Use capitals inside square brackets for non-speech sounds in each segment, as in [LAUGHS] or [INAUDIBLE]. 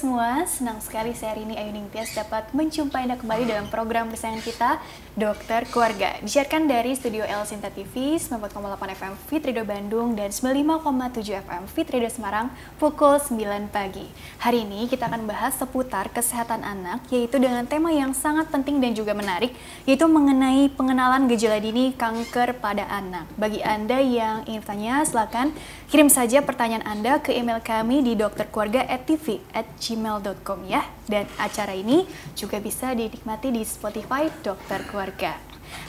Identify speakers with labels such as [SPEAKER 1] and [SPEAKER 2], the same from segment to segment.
[SPEAKER 1] Semua? Senang sekali saya hari ini Ayu Ningtyas dapat menjumpai Anda kembali dalam program kesayangan kita Dokter Keluarga. Disiarkan dari studio El Sinta TV 94,8 FM Fit Radio Bandung dan 95,7 FM Fit Radio Semarang pukul 9 pagi. Hari ini kita akan bahas seputar kesehatan anak yaitu dengan tema yang sangat penting dan juga menarik yaitu mengenai pengenalan gejala dini kanker pada anak. Bagi Anda yang ingin tanya silakan kirim saja pertanyaan Anda ke email kami di dokterkeluarga@ tv@gmail.com ya. Dan acara ini juga bisa dinikmati di Spotify Dokter Keluarga.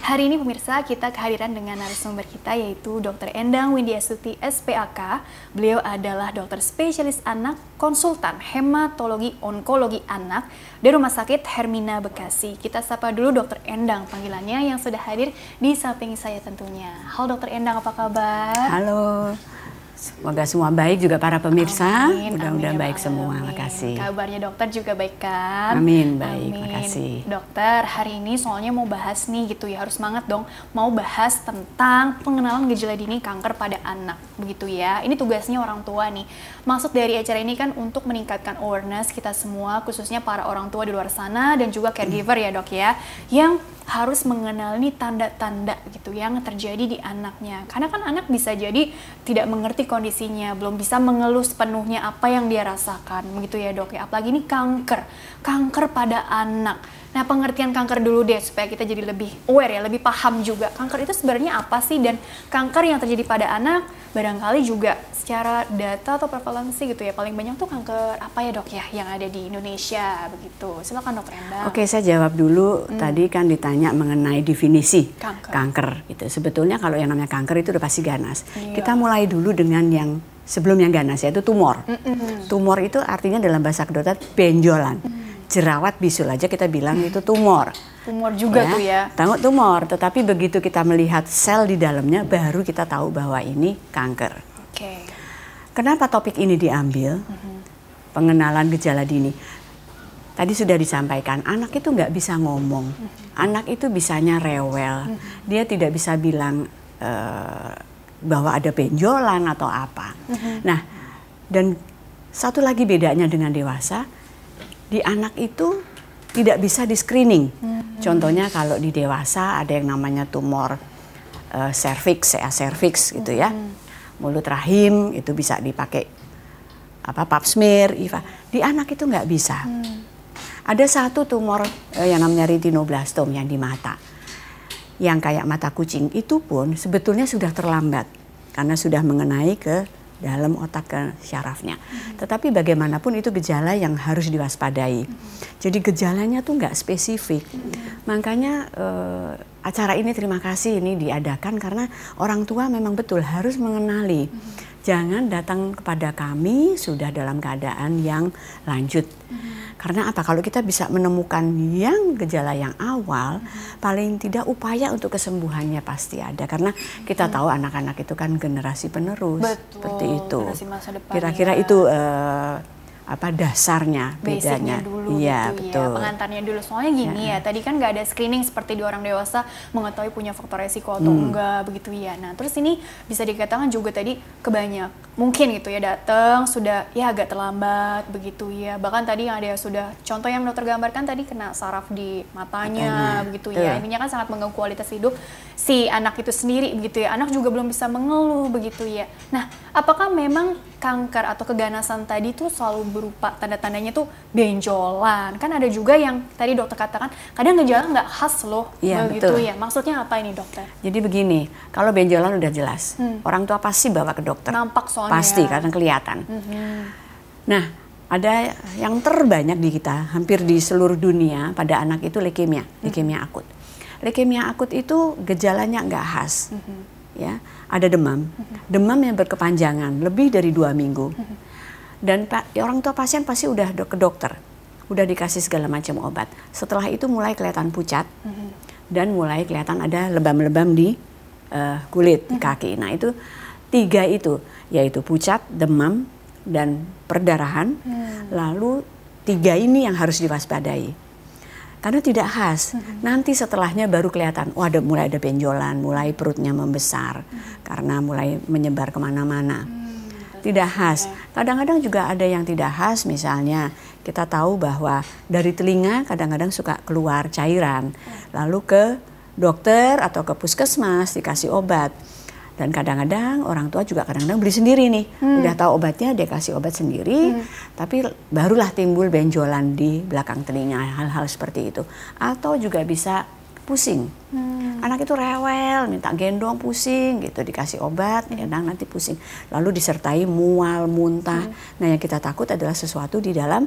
[SPEAKER 1] Hari ini pemirsa kita kehadiran dengan narasumber kita yaitu Dr. Endang Windiasuti SPAK. Beliau adalah dokter spesialis anak, konsultan hematologi onkologi anak dari Rumah Sakit Hermina Bekasi. Kita sapa dulu Dr. Endang panggilannya yang sudah hadir di samping saya tentunya. Halo Dr. Endang apa kabar?
[SPEAKER 2] Halo. Semoga semua baik juga para pemirsa.
[SPEAKER 1] Mudah-mudahan
[SPEAKER 2] baik semua. Amin. Makasih.
[SPEAKER 1] Kabarnya dokter juga baik kan?
[SPEAKER 2] Amin, baik. Amin. Makasih.
[SPEAKER 1] Dokter, hari ini soalnya mau bahas nih gitu ya, harus semangat dong. Mau bahas tentang pengenalan gejala dini kanker pada anak, begitu ya. Ini tugasnya orang tua nih. Maksud dari acara ini kan untuk meningkatkan awareness kita semua, khususnya para orang tua di luar sana dan juga caregiver ya dok ya, yang harus mengenali tanda-tanda gitu yang terjadi di anaknya. Karena kan anak bisa jadi tidak mengerti kondisinya, belum bisa mengelus sepenuhnya apa yang dia rasakan, begitu ya dok ya. Apalagi ini kanker, kanker pada anak Nah, pengertian kanker dulu deh supaya kita jadi lebih aware ya, lebih paham juga. Kanker itu sebenarnya apa sih dan kanker yang terjadi pada anak barangkali juga secara data atau prevalensi gitu ya. Paling banyak tuh kanker apa ya, Dok ya yang ada di Indonesia begitu. Silakan Dokter Endang.
[SPEAKER 2] Oke, saya jawab dulu. Hmm. Tadi kan ditanya mengenai definisi kanker. kanker gitu. Sebetulnya kalau yang namanya kanker itu udah pasti ganas. Iya. Kita mulai dulu dengan yang sebelum yang ganas yaitu tumor. Mm -mm. Tumor itu artinya dalam bahasa kedokteran benjolan. Mm jerawat bisul aja kita bilang itu tumor.
[SPEAKER 1] Tumor juga ya, tuh ya.
[SPEAKER 2] Tahu tumor, tetapi begitu kita melihat sel di dalamnya baru kita tahu bahwa ini kanker. Oke. Okay. Kenapa topik ini diambil? -huh. Pengenalan gejala dini. Tadi sudah disampaikan, anak itu nggak bisa ngomong, -huh. anak itu bisanya rewel, -huh. dia tidak bisa bilang uh, bahwa ada benjolan atau apa. -huh. Nah, dan satu lagi bedanya dengan dewasa, di anak itu tidak bisa di screening. Hmm. Contohnya kalau di dewasa ada yang namanya tumor uh, cervix, CA cervix gitu ya. Hmm. Mulut rahim itu bisa dipakai apa pap smear, IVA. Di anak itu nggak bisa. Hmm. Ada satu tumor uh, yang namanya retinoblastom yang di mata. Yang kayak mata kucing itu pun sebetulnya sudah terlambat karena sudah mengenai ke dalam otak ke syarafnya. Hmm. Tetapi bagaimanapun itu gejala yang harus diwaspadai. Hmm. Jadi gejalanya tuh nggak spesifik. Hmm. Makanya uh, acara ini terima kasih ini diadakan karena orang tua memang betul harus mengenali. Hmm. Jangan datang kepada kami sudah dalam keadaan yang lanjut. Hmm karena apa? Kalau kita bisa menemukan yang gejala yang awal, hmm. paling tidak upaya untuk kesembuhannya pasti ada. Karena kita hmm. tahu anak-anak itu kan generasi penerus,
[SPEAKER 1] Betul,
[SPEAKER 2] seperti itu.
[SPEAKER 1] Kira-kira
[SPEAKER 2] ya. itu uh, apa dasarnya bedanya.
[SPEAKER 1] dulu iya gitu betul. ya. pengantarnya dulu. Soalnya gini ya, ya tadi kan nggak ada screening seperti di orang dewasa mengetahui punya faktor resiko atau hmm. enggak begitu ya. Nah terus ini bisa dikatakan juga tadi kebanyak. Mungkin gitu ya datang sudah ya agak terlambat begitu ya. Bahkan tadi yang ada sudah contoh yang dokter gambarkan tadi kena saraf di matanya, matanya. begitu ya. Intinya kan sangat mengganggu kualitas hidup si anak itu sendiri begitu ya anak juga belum bisa mengeluh begitu ya nah apakah memang kanker atau keganasan tadi tuh selalu berupa tanda-tandanya tuh benjolan. Kan ada juga yang tadi dokter katakan kadang gejala nggak khas loh
[SPEAKER 2] iya, begitu betul.
[SPEAKER 1] ya. Maksudnya apa ini dokter?
[SPEAKER 2] Jadi begini, kalau benjolan udah jelas, hmm. orang tua pasti bawa ke dokter.
[SPEAKER 1] Nampak soalnya.
[SPEAKER 2] Pasti karena kelihatan. Hmm. Nah, ada yang terbanyak di kita, hampir di seluruh dunia pada anak itu leukemia, leukemia akut. Leukemia akut itu gejalanya nggak khas. Hmm. Ya, ada demam, demam yang berkepanjangan lebih dari dua minggu, dan pak orang tua pasien pasti udah ke dokter, udah dikasih segala macam obat. Setelah itu mulai kelihatan pucat dan mulai kelihatan ada lebam-lebam di uh, kulit di kaki. Nah itu tiga itu yaitu pucat, demam dan perdarahan. Hmm. Lalu tiga ini yang harus diwaspadai karena tidak khas. Hmm. Nanti setelahnya baru kelihatan, oh ada mulai ada benjolan, mulai perutnya membesar hmm. karena mulai menyebar ke mana-mana. Hmm, tidak khas. Kadang-kadang juga ada yang tidak khas, misalnya kita tahu bahwa dari telinga kadang-kadang suka keluar cairan, lalu ke dokter atau ke puskesmas dikasih obat. Dan kadang-kadang orang tua juga kadang-kadang beli sendiri nih, hmm. udah tahu obatnya dia kasih obat sendiri, hmm. tapi barulah timbul benjolan di belakang telinga, hal-hal seperti itu. Atau juga bisa pusing. Hmm. Anak itu rewel, minta gendong pusing gitu, dikasih obat, hmm. enak nanti pusing. Lalu disertai mual, muntah. Hmm. Nah, yang kita takut adalah sesuatu di dalam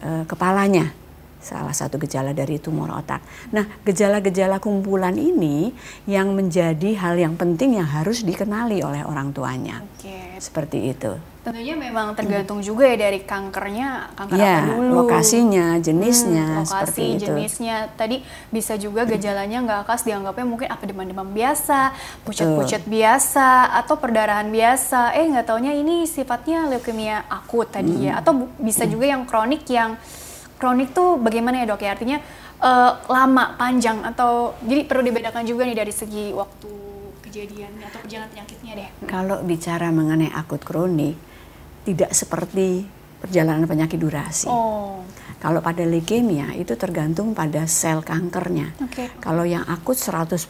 [SPEAKER 2] uh, kepalanya. Salah satu gejala dari tumor otak. Nah, gejala-gejala kumpulan ini yang menjadi hal yang penting yang harus dikenali oleh orang tuanya. Okay. Seperti itu.
[SPEAKER 1] Tentunya memang tergantung hmm. juga ya dari kankernya, kanker
[SPEAKER 2] ya,
[SPEAKER 1] apa dulu.
[SPEAKER 2] lokasinya, jenisnya,
[SPEAKER 1] hmm, lokasi, seperti itu. jenisnya. Tadi bisa juga gejalanya nggak khas dianggapnya mungkin apa demam-demam biasa, pucat-pucat biasa, atau perdarahan biasa. Eh nggak taunya ini sifatnya leukemia akut tadi ya. hmm. ya. Atau bisa hmm. juga yang kronik yang kronik tuh bagaimana ya dok ya? Artinya uh, lama, panjang atau jadi perlu dibedakan juga nih dari segi waktu kejadiannya atau perjalanan penyakitnya deh.
[SPEAKER 2] Kalau bicara mengenai akut kronik, tidak seperti perjalanan penyakit durasi. Oh. Kalau pada leukemia itu tergantung pada sel kankernya. Okay. Kalau yang akut 100%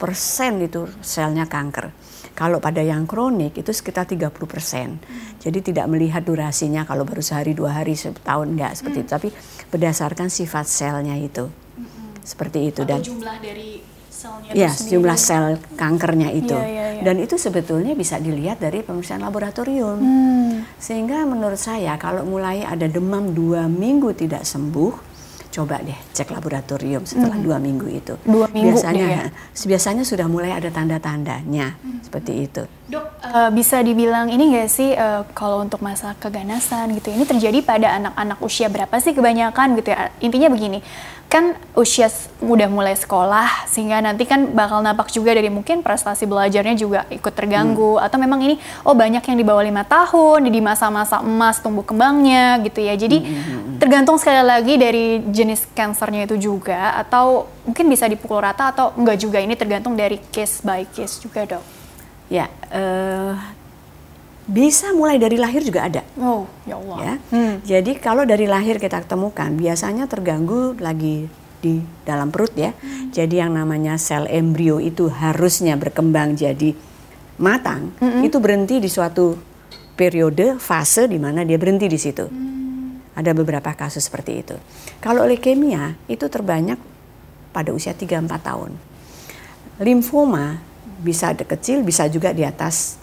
[SPEAKER 2] itu selnya kanker. Kalau pada yang kronik itu sekitar 30%. Hmm. Jadi tidak melihat durasinya kalau baru sehari, dua hari, setahun enggak seperti hmm. itu. Tapi berdasarkan sifat selnya itu. Hmm. Seperti itu.
[SPEAKER 1] Atau Dan jumlah dari
[SPEAKER 2] selnya ya jumlah sel kankernya itu ya, ya, ya. dan itu sebetulnya bisa dilihat dari pemeriksaan laboratorium hmm. sehingga menurut saya kalau mulai ada demam dua minggu tidak sembuh coba deh cek laboratorium setelah hmm. dua minggu itu.
[SPEAKER 1] Dua minggu
[SPEAKER 2] biasanya ya? biasanya sudah mulai ada tanda-tandanya hmm. seperti itu.
[SPEAKER 1] Dok uh, bisa dibilang ini nggak sih uh, kalau untuk masalah keganasan gitu ini terjadi pada anak-anak usia berapa sih kebanyakan gitu ya intinya begini kan usia udah mulai sekolah sehingga nanti kan bakal nampak juga dari mungkin prestasi belajarnya juga ikut terganggu hmm. atau memang ini oh banyak yang di bawah lima tahun di masa-masa emas tumbuh kembangnya gitu ya jadi hmm. hmm, hmm. tergantung sekali lagi dari jenis kansernya itu juga atau mungkin bisa dipukul rata atau enggak juga ini tergantung dari case by case juga dok
[SPEAKER 2] ya uh, bisa mulai dari lahir juga ada.
[SPEAKER 1] Oh, ya Allah. Ya.
[SPEAKER 2] Hmm. Jadi kalau dari lahir kita temukan biasanya terganggu lagi di dalam perut ya. Hmm. Jadi yang namanya sel embrio itu harusnya berkembang jadi matang, hmm. itu berhenti di suatu periode fase di mana dia berhenti di situ. Hmm. Ada beberapa kasus seperti itu. Kalau leukemia itu terbanyak pada usia 3-4 tahun. Limfoma bisa kecil, bisa juga di atas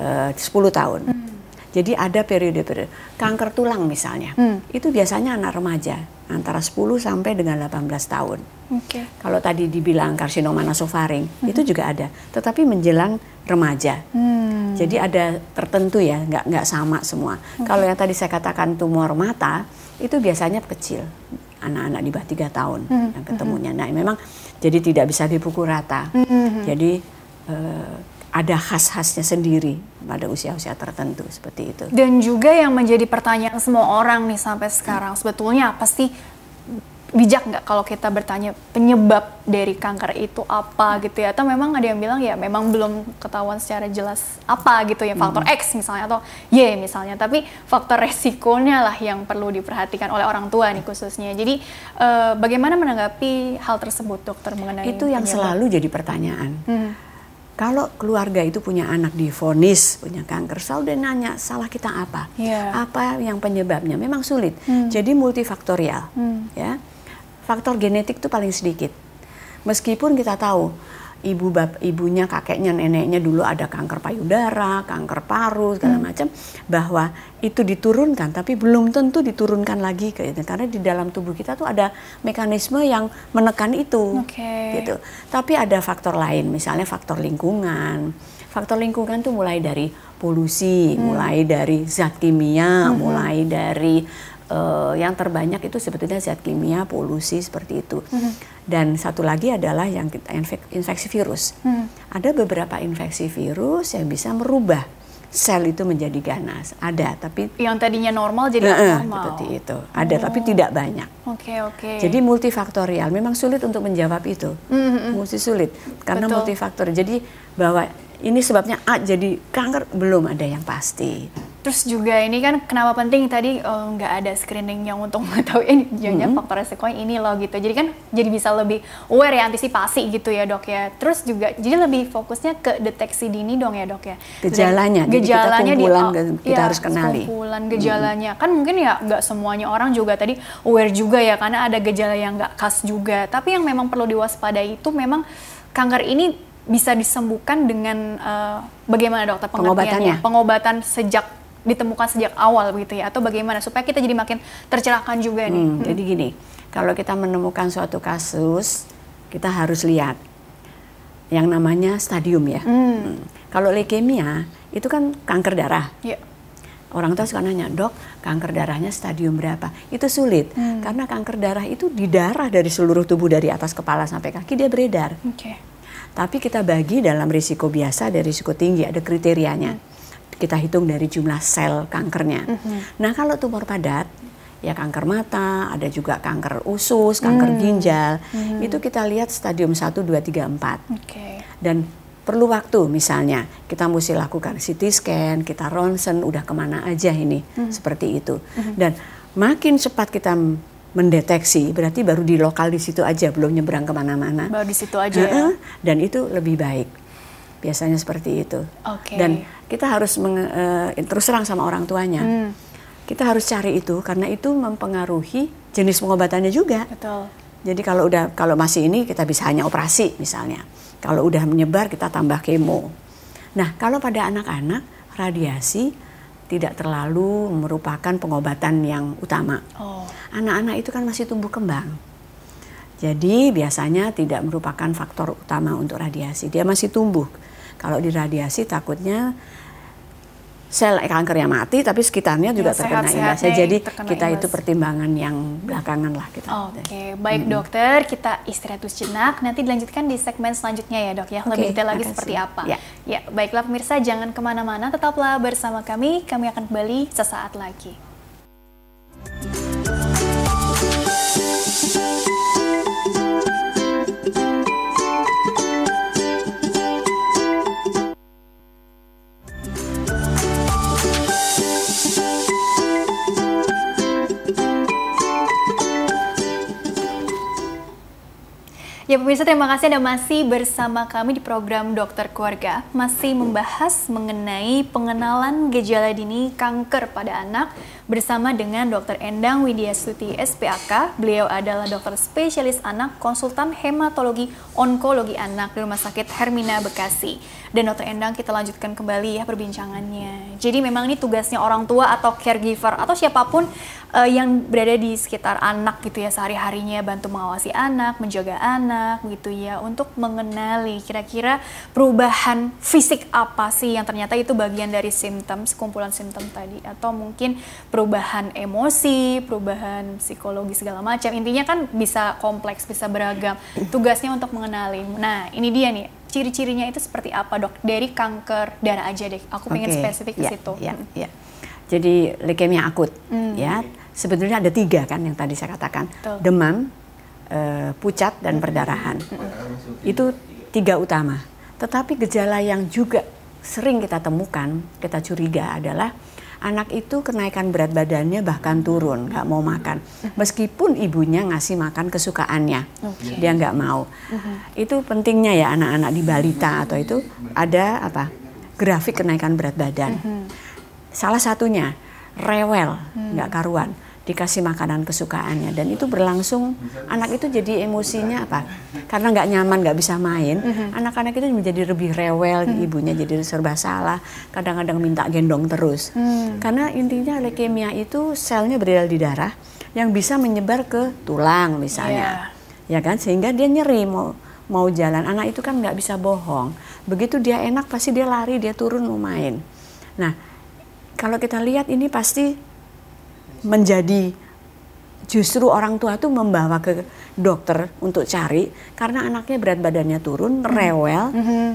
[SPEAKER 2] uh, 10 tahun. Hmm. Jadi ada periode-periode kanker tulang misalnya. Hmm. Itu biasanya anak remaja antara 10 sampai dengan 18 tahun. Okay. Kalau tadi dibilang karsinoma nasofaring, hmm. itu juga ada, tetapi menjelang remaja. Hmm. Jadi ada tertentu ya, nggak nggak sama semua. Okay. Kalau yang tadi saya katakan tumor mata, itu biasanya kecil, anak-anak di bawah tiga tahun hmm. yang ketemunya. Hmm. Nah, memang jadi tidak bisa dipukul rata. Hmm. Jadi uh, ada khas-khasnya sendiri pada usia-usia tertentu seperti itu.
[SPEAKER 1] Dan juga yang menjadi pertanyaan semua orang nih sampai sekarang, hmm. sebetulnya apa sih bijak nggak kalau kita bertanya penyebab dari kanker itu apa gitu ya? Atau memang ada yang bilang ya memang belum ketahuan secara jelas apa gitu ya faktor hmm. X misalnya atau Y misalnya, tapi faktor resikonya lah yang perlu diperhatikan oleh orang tua nih khususnya. Jadi uh, bagaimana menanggapi hal tersebut dokter mengenai
[SPEAKER 2] itu yang penyebab? selalu jadi pertanyaan. Hmm kalau keluarga itu punya anak difonis punya kanker, selalu dia nanya salah kita apa, yeah. apa yang penyebabnya. Memang sulit. Hmm. Jadi multifaktorial, hmm. ya. Faktor genetik itu paling sedikit. Meskipun kita tahu ibu bap, ibunya, kakeknya, neneknya dulu ada kanker payudara, kanker paru segala hmm. macam, bahwa itu diturunkan, tapi belum tentu diturunkan lagi ke itu karena di dalam tubuh kita tuh ada mekanisme yang menekan itu, okay. gitu. Tapi ada faktor lain, misalnya faktor lingkungan. Faktor lingkungan tuh mulai dari polusi, hmm. mulai dari zat kimia, hmm. mulai dari uh, yang terbanyak itu sebetulnya zat kimia, polusi seperti itu. Hmm. Dan satu lagi adalah yang kita infeksi virus. Hmm. Ada beberapa infeksi virus yang bisa merubah sel itu menjadi ganas. Ada, tapi
[SPEAKER 1] yang tadinya normal jadi uh, normal.
[SPEAKER 2] Seperti itu. Ada, oh. tapi tidak banyak.
[SPEAKER 1] Oke, okay, oke. Okay.
[SPEAKER 2] Jadi multifaktorial. Memang sulit untuk menjawab itu. Mm -hmm. Mesti sulit karena Betul. multifaktorial. Jadi bahwa ini sebabnya A jadi kanker belum ada yang pasti.
[SPEAKER 1] Terus juga ini kan kenapa penting tadi oh, nggak oh, ada screening yang untuk [LAUGHS] mengetahui ini jangan mm-hmm. faktor resikonya ini loh gitu. Jadi kan jadi bisa lebih aware ya antisipasi gitu ya dok ya. Terus juga jadi lebih fokusnya ke deteksi dini dong ya dok ya.
[SPEAKER 2] Gejalanya.
[SPEAKER 1] Jadi gejalanya
[SPEAKER 2] kita kumpulan,
[SPEAKER 1] di,
[SPEAKER 2] kita ya, harus kenali.
[SPEAKER 1] Kumpulan gejalanya mm-hmm. kan mungkin ya nggak semuanya orang juga tadi aware juga ya karena ada gejala yang nggak khas juga. Tapi yang memang perlu diwaspadai itu memang kanker ini bisa disembuhkan dengan uh, bagaimana dokter
[SPEAKER 2] pengobatannya?
[SPEAKER 1] Pengobatan sejak ditemukan sejak awal begitu ya atau bagaimana supaya kita jadi makin tercerahkan juga nih. Hmm,
[SPEAKER 2] hmm. Jadi gini, kalau kita menemukan suatu kasus, kita harus lihat yang namanya stadium ya. Hmm. Hmm. Kalau leukemia itu kan kanker darah. Yeah. Orang tua suka nanya, dok, kanker darahnya stadium berapa? Itu sulit, hmm. karena kanker darah itu di darah dari seluruh tubuh dari atas kepala sampai kaki dia beredar. Okay. Tapi kita bagi dalam risiko biasa dan risiko tinggi, ada kriterianya. Hmm kita hitung dari jumlah sel kankernya. Mm -hmm. Nah kalau tumor padat ya kanker mata, ada juga kanker usus, kanker mm. ginjal, mm -hmm. itu kita lihat stadium 1, 2, 3, 4. Okay. Dan perlu waktu misalnya kita mesti lakukan CT scan, kita ronsen, udah ke mana aja ini, mm. seperti itu. Mm -hmm. Dan makin cepat kita mendeteksi, berarti baru di lokal di situ aja, belum nyebrang ke mana-mana.
[SPEAKER 1] Baru di situ aja ya?
[SPEAKER 2] Dan itu lebih baik biasanya seperti itu.
[SPEAKER 1] Okay.
[SPEAKER 2] Dan kita harus meng, uh, terus terang sama orang tuanya. Hmm. Kita harus cari itu karena itu mempengaruhi jenis pengobatannya juga.
[SPEAKER 1] Betul.
[SPEAKER 2] Jadi kalau udah kalau masih ini kita bisa hanya operasi misalnya. Kalau udah menyebar kita tambah kemo. Nah, kalau pada anak-anak radiasi tidak terlalu merupakan pengobatan yang utama.
[SPEAKER 1] Oh.
[SPEAKER 2] Anak-anak itu kan masih tumbuh kembang. Jadi biasanya tidak merupakan faktor utama untuk radiasi. Dia masih tumbuh. Kalau di radiasi takutnya sel kankernya mati tapi sekitarnya juga ya, terkena imbasnya. Jadi kita imbas. itu pertimbangan yang belakangan lah kita.
[SPEAKER 1] Oke, okay. baik hmm. dokter, kita istirahat dulu jenak. Nanti dilanjutkan di segmen selanjutnya ya dok ya. Lebih okay, detail lagi makasih. seperti apa. Ya. ya, baiklah pemirsa jangan ke mana-mana, tetaplah bersama kami. Kami akan kembali sesaat lagi. Ya pemirsa terima kasih Anda masih bersama kami di program Dokter Keluarga. Masih membahas mengenai pengenalan gejala dini kanker pada anak Bersama dengan Dr. Endang Widya Suti SPAK Beliau adalah dokter spesialis anak konsultan hematologi onkologi anak di Rumah Sakit Hermina Bekasi Dan Dr. Endang kita lanjutkan kembali ya perbincangannya Jadi memang ini tugasnya orang tua atau caregiver atau siapa pun uh, yang berada di sekitar anak gitu ya sehari-harinya bantu mengawasi anak, menjaga anak gitu ya untuk mengenali kira-kira perubahan fisik apa sih yang ternyata itu bagian dari simptom, sekumpulan simptom tadi atau mungkin perubahan emosi, perubahan psikologi segala macam. Intinya kan bisa kompleks, bisa beragam. Tugasnya untuk mengenali. Nah, ini dia nih ciri-cirinya itu seperti apa dok dari kanker darah aja deh aku pengen okay. spesifik ke
[SPEAKER 2] ya,
[SPEAKER 1] situ
[SPEAKER 2] ya, ya. Jadi leukemia akut, hmm. ya. Sebetulnya ada tiga kan yang tadi saya katakan, Tuh. demam, e, pucat dan perdarahan. Hmm. Itu tiga utama. Tetapi gejala yang juga sering kita temukan, kita curiga adalah anak itu kenaikan berat badannya bahkan turun, nggak mau makan. Meskipun ibunya ngasih makan kesukaannya, okay. dia nggak mau. Uh-huh. Itu pentingnya ya anak-anak di balita atau itu ada apa grafik kenaikan berat badan. Uh-huh salah satunya rewel hmm. nggak hmm. karuan dikasih makanan kesukaannya dan itu berlangsung anak itu jadi emosinya apa karena nggak nyaman nggak bisa main hmm. anak-anak itu menjadi lebih rewel hmm. ibunya jadi serba salah kadang-kadang minta gendong terus hmm. karena intinya leukemia itu selnya beredar di darah yang bisa menyebar ke tulang misalnya yeah. ya kan sehingga dia nyeri mau mau jalan anak itu kan nggak bisa bohong begitu dia enak pasti dia lari dia turun mau main nah kalau kita lihat ini pasti menjadi justru orang tua tuh membawa ke dokter untuk cari karena anaknya berat badannya turun, hmm. rewel. Mm -hmm.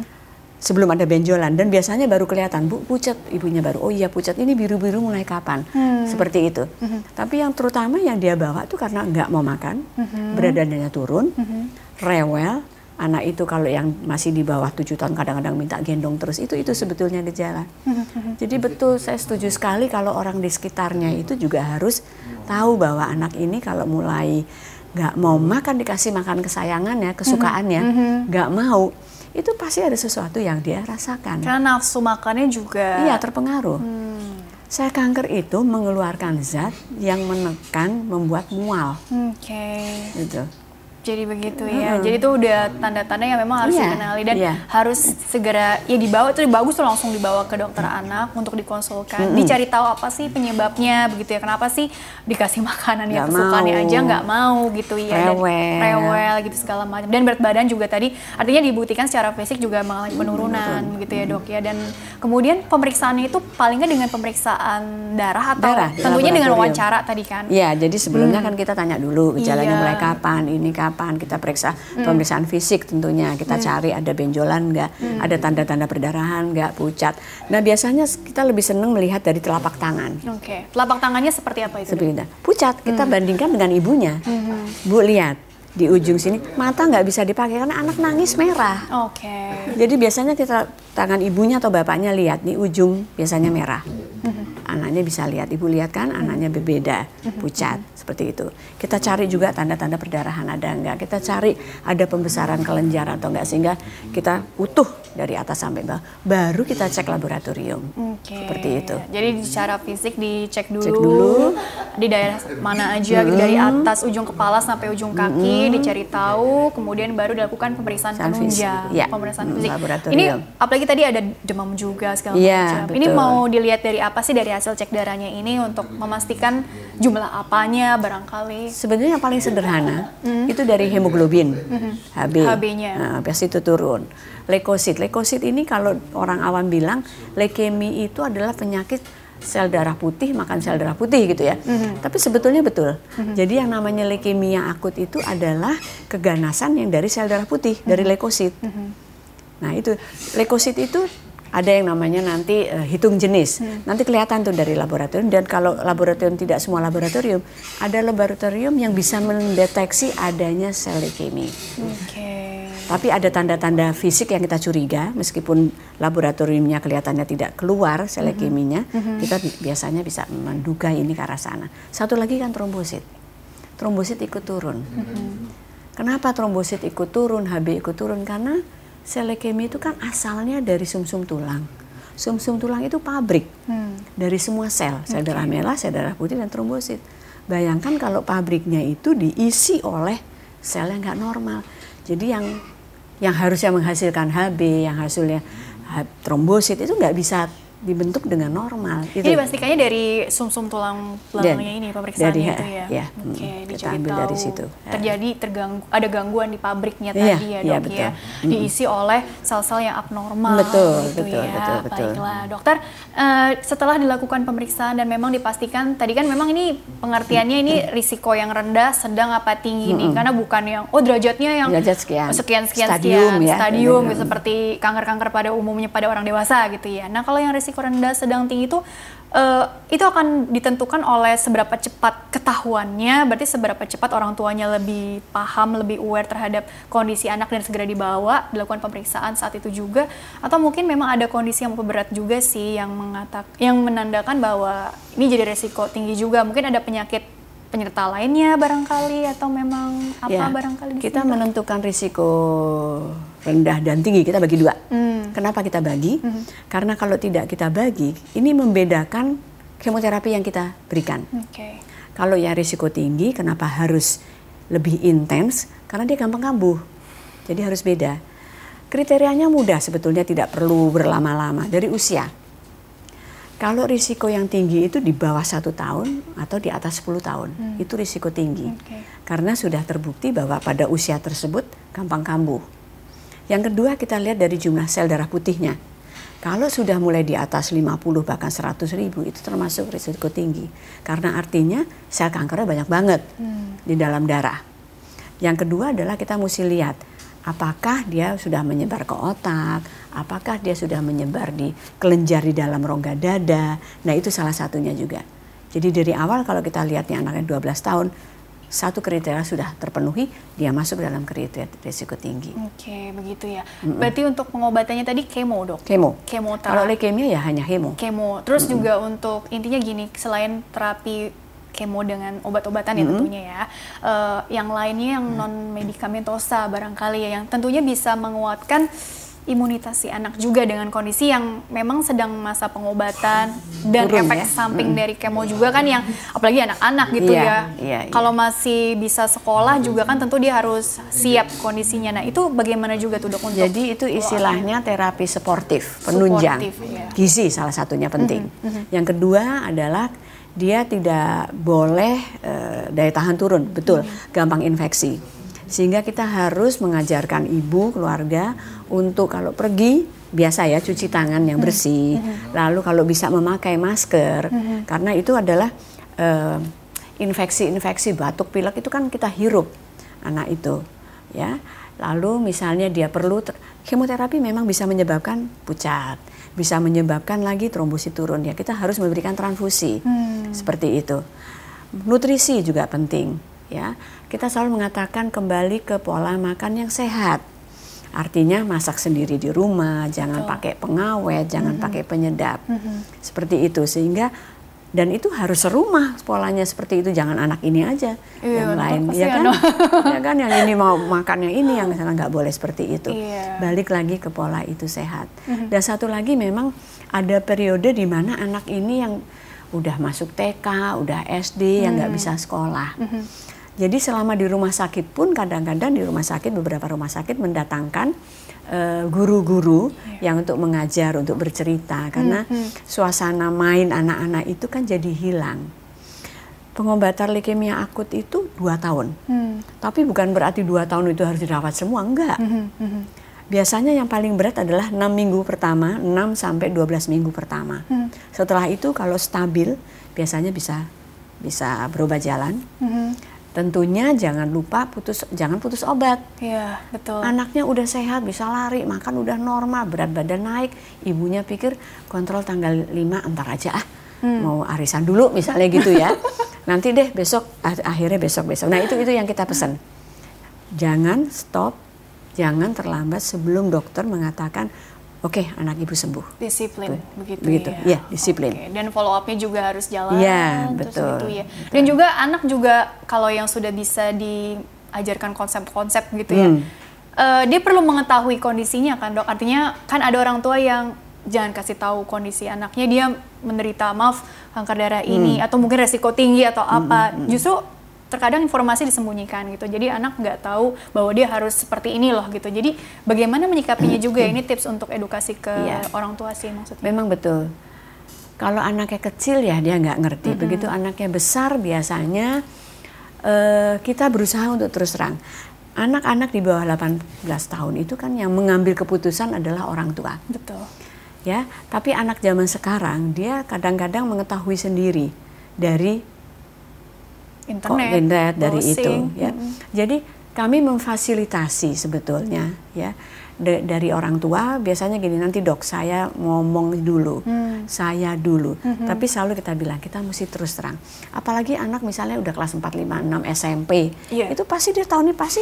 [SPEAKER 2] Sebelum ada benjolan dan biasanya baru kelihatan bu pucat ibunya baru oh iya pucat ini biru biru mulai kapan hmm. seperti itu hmm. tapi yang terutama yang dia bawa tuh karena nggak mau makan hmm. berat badannya turun hmm. rewel anak itu kalau yang masih di bawah tujuh tahun kadang-kadang minta gendong terus itu itu sebetulnya gejala. [LAUGHS] Jadi betul saya setuju sekali kalau orang di sekitarnya itu juga harus tahu bahwa anak ini kalau mulai nggak mau makan dikasih makan kesayangannya, kesukaannya, nggak mau itu pasti ada sesuatu yang dia rasakan.
[SPEAKER 1] Karena nafsu makannya juga.
[SPEAKER 2] Iya terpengaruh. Hmm. Sel kanker itu mengeluarkan zat yang menekan, membuat mual.
[SPEAKER 1] Oke. Okay. Gitu. Jadi begitu ya. Hmm. Jadi itu udah tanda-tanda yang memang harus yeah. dikenali dan yeah. harus segera ya dibawa itu bagus tuh langsung dibawa ke dokter hmm. anak untuk dikonsulkan. Hmm. Dicari tahu apa sih penyebabnya begitu ya. Kenapa sih dikasih [LAUGHS] makanan yang kesukaannya aja nggak mau gitu ya.
[SPEAKER 2] Rewel.
[SPEAKER 1] Dan rewel gitu segala macam. Dan berat badan juga tadi artinya dibuktikan secara fisik juga mengalami penurunan hmm. gitu ya dok ya. Dan kemudian pemeriksaannya itu paling nggak dengan pemeriksaan darah atau darah, tentunya dengan wawancara tadi kan.
[SPEAKER 2] Iya, jadi sebelumnya hmm. kan kita tanya dulu gejalanya iya. mulai kapan, ini kapan kapan kita periksa hmm. pemeriksaan fisik tentunya kita hmm. cari ada benjolan nggak hmm. ada tanda-tanda perdarahan nggak pucat nah biasanya kita lebih senang melihat dari telapak tangan
[SPEAKER 1] oke okay. telapak tangannya seperti apa itu
[SPEAKER 2] seperti itu pucat kita hmm. bandingkan dengan ibunya hmm. bu lihat di ujung sini mata nggak bisa dipakai karena anak nangis merah.
[SPEAKER 1] Oke. Okay.
[SPEAKER 2] Jadi biasanya kita tangan ibunya atau bapaknya lihat di ujung biasanya merah. Hmm. Anaknya bisa lihat, ibu lihat kan anaknya berbeda, pucat seperti itu. Kita cari juga tanda-tanda perdarahan ada enggak. Kita cari ada pembesaran kelenjar atau enggak sehingga kita utuh dari atas sampai bawah. Baru kita cek laboratorium. Okay. Seperti itu.
[SPEAKER 1] Jadi secara fisik dicek dulu, Cek dulu. di daerah mana aja hmm. dari atas ujung kepala sampai ujung kaki hmm. dicari tahu, kemudian baru dilakukan pemeriksaan penunjang,
[SPEAKER 2] ya.
[SPEAKER 1] pemeriksaan hmm, fisik. Ini apalagi tadi ada demam juga segala ya, macam. Ini mau dilihat dari apa sih dari hasil cek darahnya ini untuk memastikan jumlah apanya barangkali?
[SPEAKER 2] Sebenarnya yang paling sederhana hmm. itu dari hemoglobin hmm. HB.
[SPEAKER 1] HB-nya.
[SPEAKER 2] Nah, biasa itu turun. Leukosit. Leukosit ini kalau orang awam bilang leukemi itu adalah penyakit sel darah putih makan sel darah putih gitu ya. Mm-hmm. Tapi sebetulnya betul. Mm-hmm. Jadi yang namanya leukemia akut itu adalah keganasan yang dari sel darah putih mm-hmm. dari leukosit. Mm-hmm. Nah itu leukosit itu ada yang namanya nanti uh, hitung jenis. Hmm. Nanti kelihatan tuh dari laboratorium dan kalau laboratorium tidak semua laboratorium, ada laboratorium yang bisa mendeteksi adanya sel leukemia. Okay. Tapi ada tanda-tanda fisik yang kita curiga meskipun laboratoriumnya kelihatannya tidak keluar sel hmm. leukemia, hmm. kita biasanya bisa menduga ini ke arah sana. Satu lagi kan trombosit. Trombosit ikut turun. Hmm. Kenapa trombosit ikut turun, HB ikut turun? Karena sel leukemia itu kan asalnya dari sumsum -sum tulang. Sumsum -sum tulang itu pabrik hmm. dari semua sel, sel okay. darah merah, sel darah putih dan trombosit. Bayangkan kalau pabriknya itu diisi oleh sel yang nggak normal. Jadi yang yang harusnya menghasilkan HB, yang hasilnya trombosit itu nggak bisa dibentuk dengan normal.
[SPEAKER 1] Gitu. Jadi pastikannya dari sumsum -sum tulang belakangnya ini pemeriksaannya dari, itu ya.
[SPEAKER 2] ya Oke, okay, hmm, kita ambil tahu dari situ.
[SPEAKER 1] Terjadi terganggu ada gangguan di pabriknya iya, tadi ya, ya dok ya. Hmm. Diisi oleh sel-sel yang abnormal.
[SPEAKER 2] Betul, gitu betul, ya. betul, betul.
[SPEAKER 1] Baiklah, dokter. Uh, setelah dilakukan pemeriksaan dan memang dipastikan tadi kan memang ini pengertiannya ini risiko yang rendah, sedang apa tinggi hmm. nih? Karena bukan yang oh derajatnya yang
[SPEAKER 2] derajat sekian,
[SPEAKER 1] sekian sekian stadium, sekian, ya. stadium hmm. seperti kanker-kanker pada umumnya pada orang dewasa gitu ya. Nah kalau yang risiko risiko rendah, sedang, tinggi itu uh, itu akan ditentukan oleh seberapa cepat ketahuannya, berarti seberapa cepat orang tuanya lebih paham, lebih aware terhadap kondisi anak dan segera dibawa dilakukan pemeriksaan saat itu juga, atau mungkin memang ada kondisi yang berat juga sih yang mengatak, yang menandakan bahwa ini jadi resiko tinggi juga, mungkin ada penyakit penyerta lainnya barangkali atau memang apa ya, barangkali
[SPEAKER 2] kita menentukan risiko rendah dan tinggi kita bagi dua. Hmm. Kenapa kita bagi? Hmm. Karena kalau tidak kita bagi, ini membedakan kemoterapi yang kita berikan. Okay. Kalau yang risiko tinggi, kenapa harus lebih intens? Karena dia gampang kambuh, jadi harus beda. Kriterianya mudah sebetulnya tidak perlu berlama-lama dari usia. Kalau risiko yang tinggi itu di bawah satu tahun atau di atas 10 tahun, hmm. itu risiko tinggi. Okay. Karena sudah terbukti bahwa pada usia tersebut gampang kambuh. Yang kedua kita lihat dari jumlah sel darah putihnya. Kalau sudah mulai di atas 50 bahkan 100 ribu itu termasuk risiko tinggi. Karena artinya sel kankernya banyak banget hmm. di dalam darah. Yang kedua adalah kita mesti lihat apakah dia sudah menyebar ke otak, apakah dia sudah menyebar di kelenjar di dalam rongga dada. Nah, itu salah satunya juga. Jadi dari awal kalau kita lihatnya anaknya 12 tahun, satu kriteria sudah terpenuhi, dia masuk dalam kriteria risiko tinggi.
[SPEAKER 1] Oke, begitu ya. Mm -mm. Berarti untuk pengobatannya tadi kemo dok?
[SPEAKER 2] Kemo.
[SPEAKER 1] Kemo
[SPEAKER 2] Kalau leukemia ya hanya kemo.
[SPEAKER 1] Kemo. Terus mm -mm. juga untuk intinya gini, selain terapi kemo dengan obat-obatan ya mm -hmm. tentunya ya. Uh, yang lainnya yang non medikamentosa barangkali ya, yang tentunya bisa menguatkan imunitas si anak juga dengan kondisi yang memang sedang masa pengobatan dan Turun, efek ya? samping hmm. dari kemo juga kan yang apalagi anak-anak gitu yeah, ya. Yeah, yeah. Kalau masih bisa sekolah juga kan tentu dia harus siap kondisinya. Nah, itu bagaimana juga tuh Dok untuk
[SPEAKER 2] Jadi itu istilahnya terapi sportif, penunjang. Sportif, ya. Gizi salah satunya penting. Mm -hmm. Yang kedua adalah dia tidak boleh uh, daya tahan turun, betul, mm -hmm. gampang infeksi sehingga kita harus mengajarkan ibu keluarga untuk kalau pergi biasa ya cuci tangan yang bersih. Mm-hmm. lalu kalau bisa memakai masker. Mm-hmm. karena itu adalah uh, infeksi-infeksi batuk pilek itu kan kita hirup anak itu ya. Lalu misalnya dia perlu kemoterapi memang bisa menyebabkan pucat bisa menyebabkan lagi trombosit turun. Ya kita harus memberikan transfusi. Hmm. seperti itu. Nutrisi juga penting ya kita selalu mengatakan kembali ke pola makan yang sehat artinya masak sendiri di rumah jangan Betul. pakai pengawet jangan mm -hmm. pakai penyedap mm -hmm. seperti itu sehingga dan itu harus serumah polanya seperti itu jangan anak ini aja iya, yang lain ya kan [LAUGHS] ya kan yang ini mau makan yang ini yang sana nggak boleh seperti itu iya. balik lagi ke pola itu sehat mm -hmm. dan satu lagi memang ada periode di mana anak ini yang udah masuk TK udah SD mm -hmm. yang nggak bisa sekolah mm -hmm jadi selama di rumah sakit pun kadang-kadang di rumah sakit beberapa rumah sakit mendatangkan eh, guru-guru uh, yang untuk mengajar, untuk bercerita karena hmm, hmm. suasana main anak-anak itu kan jadi hilang. Pengobatan leukemia akut itu dua tahun, hmm. tapi bukan berarti dua tahun itu harus dirawat semua, enggak. Hmm, hmm. Biasanya yang paling berat adalah 6 minggu pertama, 6 sampai 12 minggu pertama. Hmm. Setelah itu kalau stabil, biasanya bisa bisa berubah jalan. Hmm tentunya jangan lupa putus jangan putus obat.
[SPEAKER 1] Iya, betul.
[SPEAKER 2] Anaknya udah sehat, bisa lari, makan udah normal, berat badan naik, ibunya pikir kontrol tanggal 5 entar aja ah. Hmm. Mau arisan dulu misalnya gitu ya. [LAUGHS] Nanti deh besok akhirnya besok-besok. Nah, itu itu yang kita pesan. Jangan stop, jangan terlambat sebelum dokter mengatakan oke okay, anak ibu sembuh.
[SPEAKER 1] Disiplin Tuh. begitu,
[SPEAKER 2] begitu ya.
[SPEAKER 1] ya
[SPEAKER 2] disiplin.
[SPEAKER 1] Okay. Dan follow upnya juga harus jalan.
[SPEAKER 2] Iya betul.
[SPEAKER 1] Gitu ya. Dan juga anak juga kalau yang sudah bisa diajarkan konsep-konsep gitu ya, hmm. uh, dia perlu mengetahui kondisinya kan dok. Artinya kan ada orang tua yang jangan kasih tahu kondisi anaknya dia menderita maaf kanker darah ini hmm. atau mungkin resiko tinggi atau apa. Hmm. hmm, hmm. Justru terkadang informasi disembunyikan gitu. Jadi anak nggak tahu bahwa dia harus seperti ini loh gitu. Jadi bagaimana menyikapinya juga ya? ini tips untuk edukasi ke ya. orang tua sih maksudnya.
[SPEAKER 2] Memang betul. Kalau anaknya kecil ya dia nggak ngerti. Mm -hmm. Begitu anaknya besar biasanya uh, kita berusaha untuk terus terang. Anak-anak di bawah 18 tahun itu kan yang mengambil keputusan adalah orang tua.
[SPEAKER 1] Betul.
[SPEAKER 2] Ya, tapi anak zaman sekarang dia kadang-kadang mengetahui sendiri dari
[SPEAKER 1] internet,
[SPEAKER 2] internet dari itu ya. Mm-hmm. Jadi kami memfasilitasi sebetulnya ya de, dari orang tua biasanya gini nanti dok saya ngomong dulu hmm. saya dulu hmm. tapi selalu kita bilang kita mesti terus terang apalagi anak misalnya udah kelas 4 5 6 SMP yeah. itu pasti dia tahu nih pasti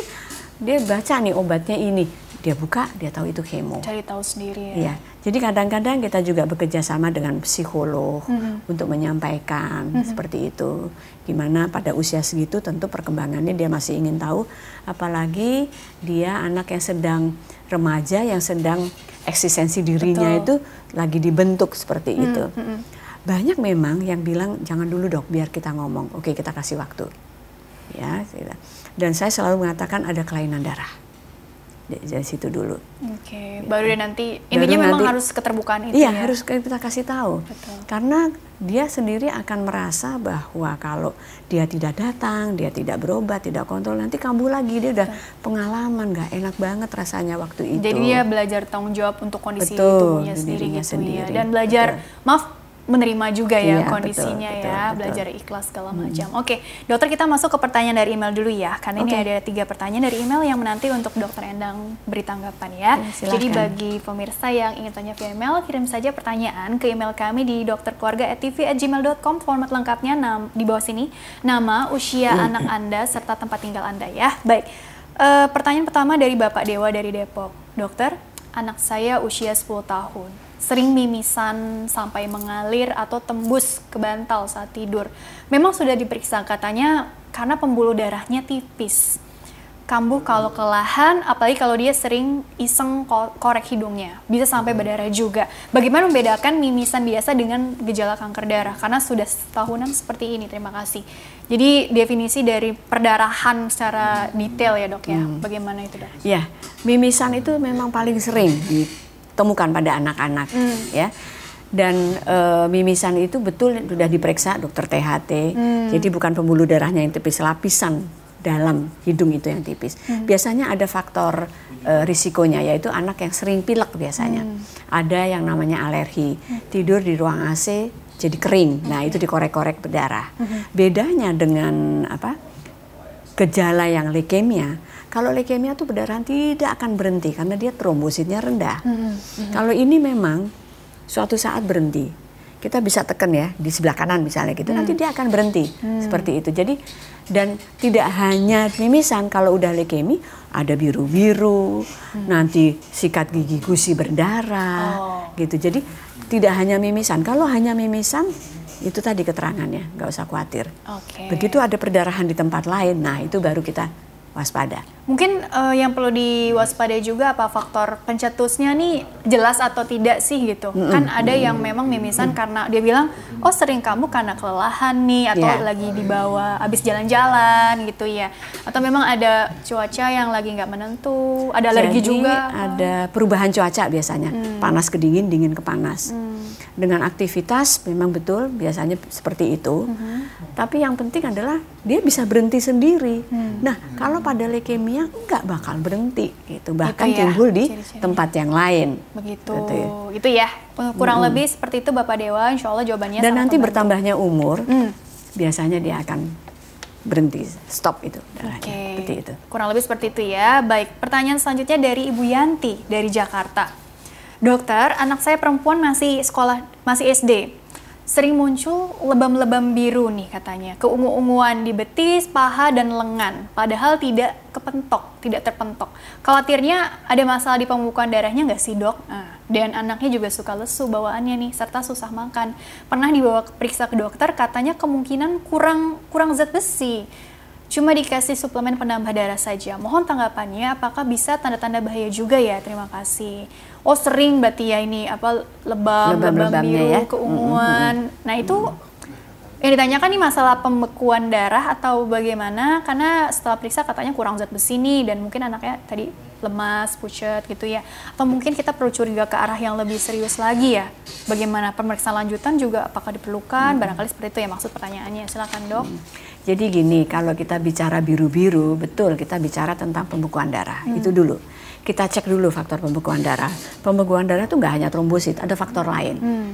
[SPEAKER 2] dia baca nih obatnya ini dia buka dia tahu itu kemo
[SPEAKER 1] cari tahu sendiri
[SPEAKER 2] ya, ya. jadi kadang-kadang kita juga bekerja sama dengan psikolog mm-hmm. untuk menyampaikan mm-hmm. seperti itu gimana pada usia segitu tentu perkembangannya dia masih ingin tahu apalagi dia anak yang sedang remaja yang sedang eksistensi dirinya Betul. itu lagi dibentuk seperti mm-hmm. itu banyak memang yang bilang jangan dulu dok biar kita ngomong oke kita kasih waktu ya dan saya selalu mengatakan ada kelainan darah dari situ dulu.
[SPEAKER 1] Oke, okay. gitu. baru dia nanti intinya baru memang nanti, harus keterbukaan itu
[SPEAKER 2] iya,
[SPEAKER 1] ya.
[SPEAKER 2] harus kita kasih tahu. Betul. Karena dia sendiri akan merasa bahwa kalau dia tidak datang, dia tidak berobat, tidak kontrol, nanti kambuh lagi dia udah Betul. pengalaman nggak enak banget rasanya waktu itu.
[SPEAKER 1] Jadi dia belajar tanggung jawab untuk kondisi Betul, tubuhnya sendiri gitu ya. sendiri. ya. Dan belajar Betul. maaf menerima juga ya iya, kondisinya betul, ya, betul, belajar betul. ikhlas segala hmm. macam. Oke, dokter kita masuk ke pertanyaan dari email dulu ya, karena okay. ini ada tiga pertanyaan dari email yang menanti untuk dokter Endang beri tanggapan ya. Okay, Jadi bagi pemirsa yang ingin tanya via email, kirim saja pertanyaan ke email kami di dokterkeluarga@tv@gmail.com. Format lengkapnya nam, di bawah sini, nama, usia hmm. anak anda serta tempat tinggal anda ya. Baik, uh, pertanyaan pertama dari Bapak Dewa dari Depok, dokter. Anak saya usia 10 tahun sering mimisan sampai mengalir atau tembus ke bantal saat tidur. Memang sudah diperiksa katanya karena pembuluh darahnya tipis. Kambuh kalau kelelahan, apalagi kalau dia sering iseng korek hidungnya, bisa sampai berdarah juga. Bagaimana membedakan mimisan biasa dengan gejala kanker darah? Karena sudah setahunan seperti ini. Terima kasih. Jadi definisi dari perdarahan secara detail ya dok ya. Hmm. Bagaimana itu dok?
[SPEAKER 2] Ya, mimisan itu memang paling sering temukan pada anak-anak hmm. ya dan e, mimisan itu betul sudah diperiksa dokter THT hmm. jadi bukan pembuluh darahnya yang tipis lapisan dalam hidung itu yang tipis hmm. biasanya ada faktor e, risikonya yaitu anak yang sering pilek biasanya hmm. ada yang namanya alergi hmm. tidur di ruang AC jadi kering nah itu dikorek-korek berdarah hmm. bedanya dengan apa gejala yang leukemia kalau leukemia tuh perdarahan tidak akan berhenti karena dia trombositnya rendah. Mm -hmm. Kalau ini memang suatu saat berhenti. Kita bisa tekan ya di sebelah kanan misalnya gitu, mm. nanti dia akan berhenti mm. seperti itu. Jadi dan tidak hanya mimisan kalau udah leukemia ada biru-biru, mm. nanti sikat gigi gusi berdarah oh. gitu. Jadi tidak hanya mimisan. Kalau hanya mimisan itu tadi keterangannya, nggak usah khawatir. Okay. Begitu ada perdarahan di tempat lain, nah itu baru kita waspada.
[SPEAKER 1] Mungkin uh, yang perlu diwaspadai juga apa faktor pencetusnya nih jelas atau tidak sih gitu. Mm -hmm. Kan ada yang memang mimisan mm -hmm. karena dia bilang, "Oh, sering kamu karena kelelahan nih atau yeah. lagi dibawa habis jalan-jalan gitu ya." Atau memang ada cuaca yang lagi nggak menentu, ada alergi Jadi, juga.
[SPEAKER 2] ada perubahan cuaca biasanya. Mm. Panas ke dingin, dingin ke panas. Mm. Dengan aktivitas memang betul biasanya seperti itu. Mm -hmm. Tapi yang penting adalah dia bisa berhenti sendiri. Mm. Nah, kalau pada leukemia nggak bakal berhenti gitu bahkan gitu ya, timbul di ciri tempat yang lain
[SPEAKER 1] begitu gitu ya, itu ya. kurang hmm. lebih seperti itu bapak dewa insya Allah jawabannya
[SPEAKER 2] dan nanti bertambahnya umur hmm. biasanya dia akan berhenti stop itu
[SPEAKER 1] okay. seperti itu kurang lebih seperti itu ya baik pertanyaan selanjutnya dari ibu Yanti dari Jakarta dokter anak saya perempuan masih sekolah masih SD sering muncul lebam-lebam biru nih katanya, keungu-unguan di betis, paha, dan lengan, padahal tidak kepentok, tidak terpentok. Khawatirnya ada masalah di pembukaan darahnya nggak sih dok? Nah, dan anaknya juga suka lesu bawaannya nih, serta susah makan. Pernah dibawa periksa ke dokter, katanya kemungkinan kurang kurang zat besi. Cuma dikasih suplemen penambah darah saja. Mohon tanggapannya, apakah bisa tanda-tanda bahaya juga ya? Terima kasih. Oh sering berarti ya ini apa lebam, lebam, lebam biru, ya? keunguan. Mm -hmm. Nah itu yang ditanyakan nih masalah pembekuan darah atau bagaimana? Karena setelah periksa katanya kurang zat besi nih dan mungkin anaknya tadi lemas, pucat gitu ya. Atau mungkin kita perlu curiga ke arah yang lebih serius lagi ya. Bagaimana pemeriksaan lanjutan juga apakah diperlukan? Hmm. Barangkali seperti itu ya maksud pertanyaannya. Silakan dok. Hmm.
[SPEAKER 2] Jadi gini, kalau kita bicara biru-biru, betul kita bicara tentang pembekuan darah. Hmm. Itu dulu. Kita cek dulu faktor pembekuan darah. Pembekuan darah itu nggak hanya trombosit, ada faktor lain. Hmm.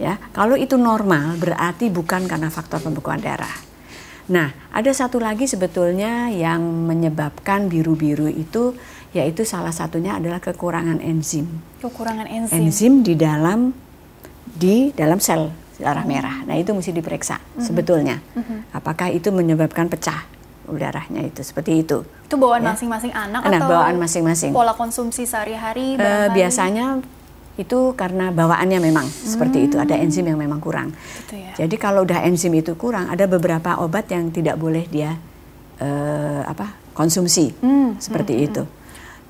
[SPEAKER 2] Ya, kalau itu normal berarti bukan karena faktor pembekuan darah. Nah, ada satu lagi sebetulnya yang menyebabkan biru-biru itu yaitu salah satunya adalah kekurangan enzim.
[SPEAKER 1] Kekurangan enzim.
[SPEAKER 2] Enzim di dalam di dalam sel darah merah. Nah, itu mesti diperiksa mm-hmm. sebetulnya. Mm-hmm. Apakah itu menyebabkan pecah darahnya itu seperti itu.
[SPEAKER 1] Itu bawaan ya. masing-masing anak
[SPEAKER 2] nah, atau bawaan masing-masing.
[SPEAKER 1] Pola konsumsi sehari-hari
[SPEAKER 2] uh, biasanya itu karena bawaannya memang hmm. seperti itu ada enzim yang memang kurang. Gitu ya. Jadi kalau udah enzim itu kurang, ada beberapa obat yang tidak boleh dia uh, apa konsumsi hmm. seperti hmm. itu.